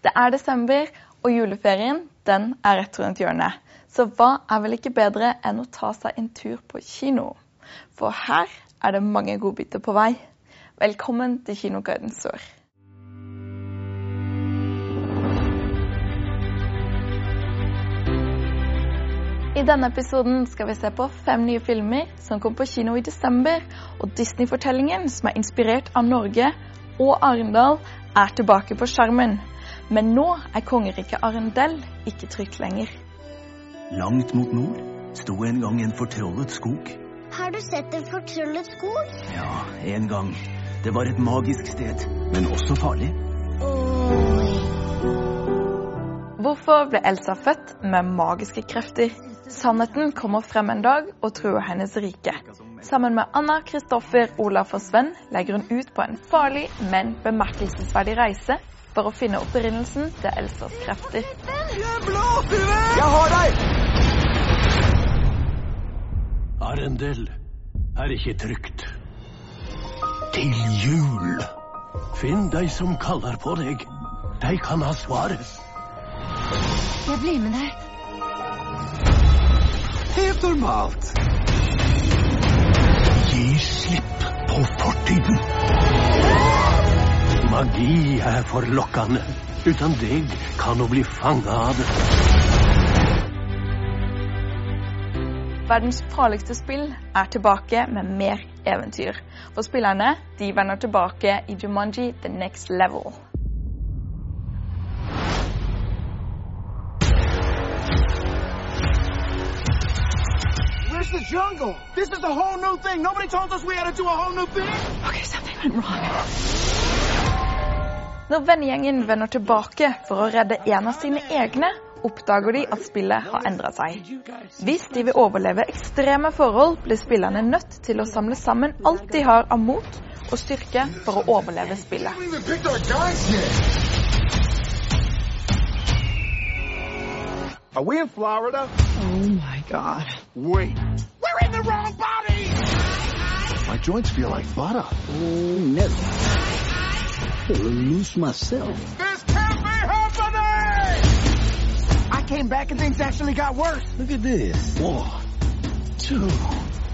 Det er desember, og juleferien den er rett rundt hjørnet. Så hva er vel ikke bedre enn å ta seg en tur på kino? For her er det mange godbiter på vei. Velkommen til Kinoguiden Sør. I denne episoden skal vi se på fem nye filmer som kom på kino i desember. Og Disney-fortellingen, som er inspirert av Norge og Arendal, er tilbake på skjermen. Men nå er kongeriket Arendel ikke trygt lenger. Langt mot nord sto en gang en fortrollet skog. Har du sett en fortrollet skog? Ja, en gang. Det var et magisk sted, men også farlig. Oi. Hvorfor ble Elsa født med magiske krefter? Sannheten kommer frem en dag og truer hennes rike. Sammen med Anna, Kristoffer, Olaf og Sven legger hun ut på en farlig, men bemerkelsesverdig reise for å finne opprinnelsen til Elsas krefter. Jeg har deg! Arendel er ikke trygt. Til jul. Finn de som kaller på deg. De kan ha svaret. Jeg blir med deg. Helt normalt. Gi slipp på fortiden. Magi er forlokkende. Uten deg kan hun bli fanga av det. Verdens farligste spill er tilbake med mer eventyr. For spillerne de vender tilbake i Jumanji The Next Level. Where's the jungle? This is a whole new thing. Nobody told us we had to do a whole new thing. Når vennegjengen vender tilbake for å redde en av sine egne, oppdager de at spillet har endra seg. Hvis de vil overleve ekstreme forhold, blir spillerne nødt til å samle sammen alt de har av mot og styrke for å overleve spillet. Are we in Florida? Oh my god. Wait. We're in the wrong body! My joints feel like butter. Oh no. I will lose myself. This can't be happening! I came back and things actually got worse. Look at this. One, two,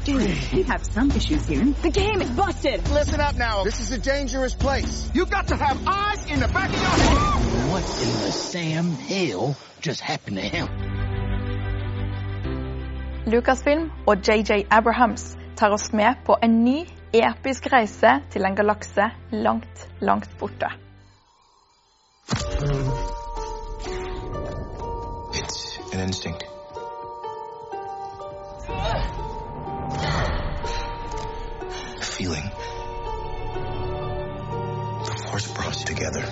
three. We have some issues here. The game is busted. Listen up now. This is a dangerous place. You've got to have eyes in the back of your head. What in the Sam Hill just happened to him? Lucasfilm og JJ Abrahams tar oss med på en ny, episk reise til en galakse langt, langt borte. It's an instinct. A feeling. The force brought us together.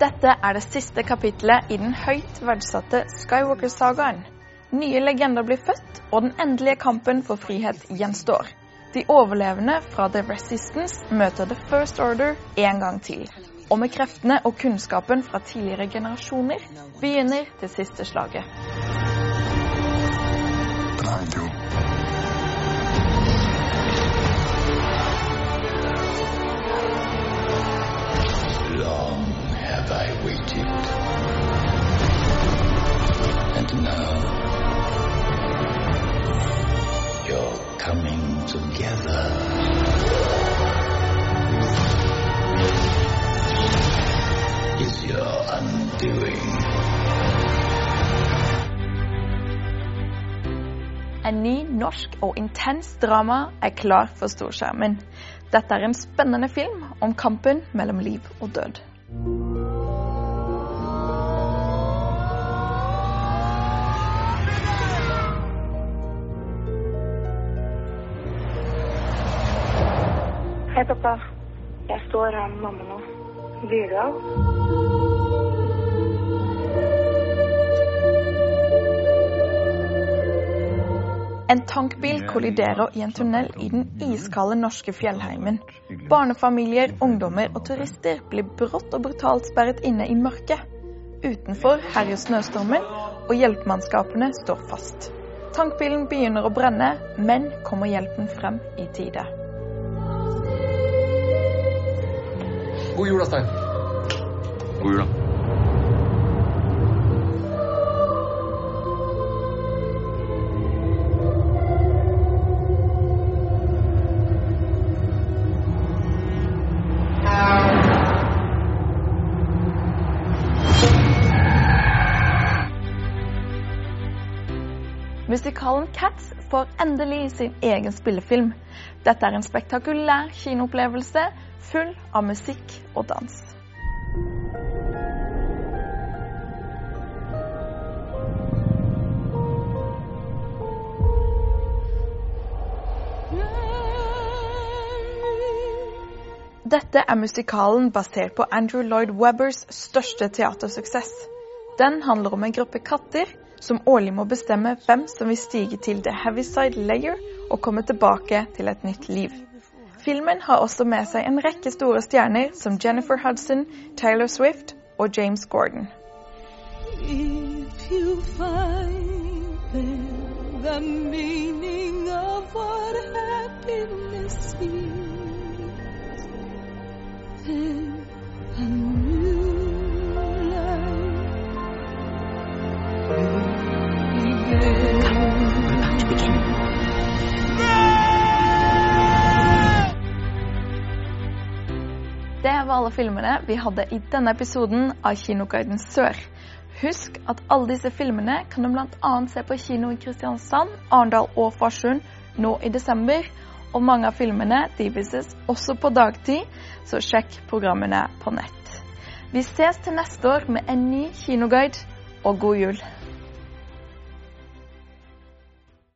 Dette er det siste kapitlet i den høyt verdsatte Skywalker-sagaen. Nye legender blir født, og den endelige kampen for frihet gjenstår. De overlevende fra The Resistance møter The First Order en gang til. Og med kreftene og kunnskapen fra tidligere generasjoner begynner det siste slaget. Coming together. Is your undoing. En ny norsk og intens drama er klar for storskjermen. Dette er en spennende film om kampen mellom liv og død. Hei, pappa. Jeg står her med mamma nå. Blir du av? En tankbil kolliderer i en tunnel i den iskalde norske fjellheimen. Barnefamilier, ungdommer og turister blir brått og brutalt sperret inne i mørket. Utenfor herjer snøstormen, og hjelpemannskapene står fast. Tankbilen begynner å brenne, men kommer hjelpen frem i tide. God jul, Øystein. God jul, da. Musikalen Cats får endelig sin egen spillefilm. Dette er en spektakulær kinoopplevelse full av musikk og dans. Dette er musikalen basert på Andrew Lloyd Webbers største teatersuksess. Den handler om en gruppe katter som årlig må bestemme hvem som vil stige til The Heaviside Layer og komme tilbake til et nytt liv. Filmen har også med seg en rekke store stjerner som Jennifer Hudson, Taylor Swift og James Gordon. If you find the meaning of what happiness is, Det var alle filmene vi hadde i denne episoden av Kinoguiden Sør. Husk at alle disse filmene kan du bl.a. se på kino i Kristiansand, Arendal og Farsund nå i desember. Og mange av filmene de vises også på dagtid, så sjekk programmene på nett. Vi ses til neste år med en ny kinoguide, og god jul!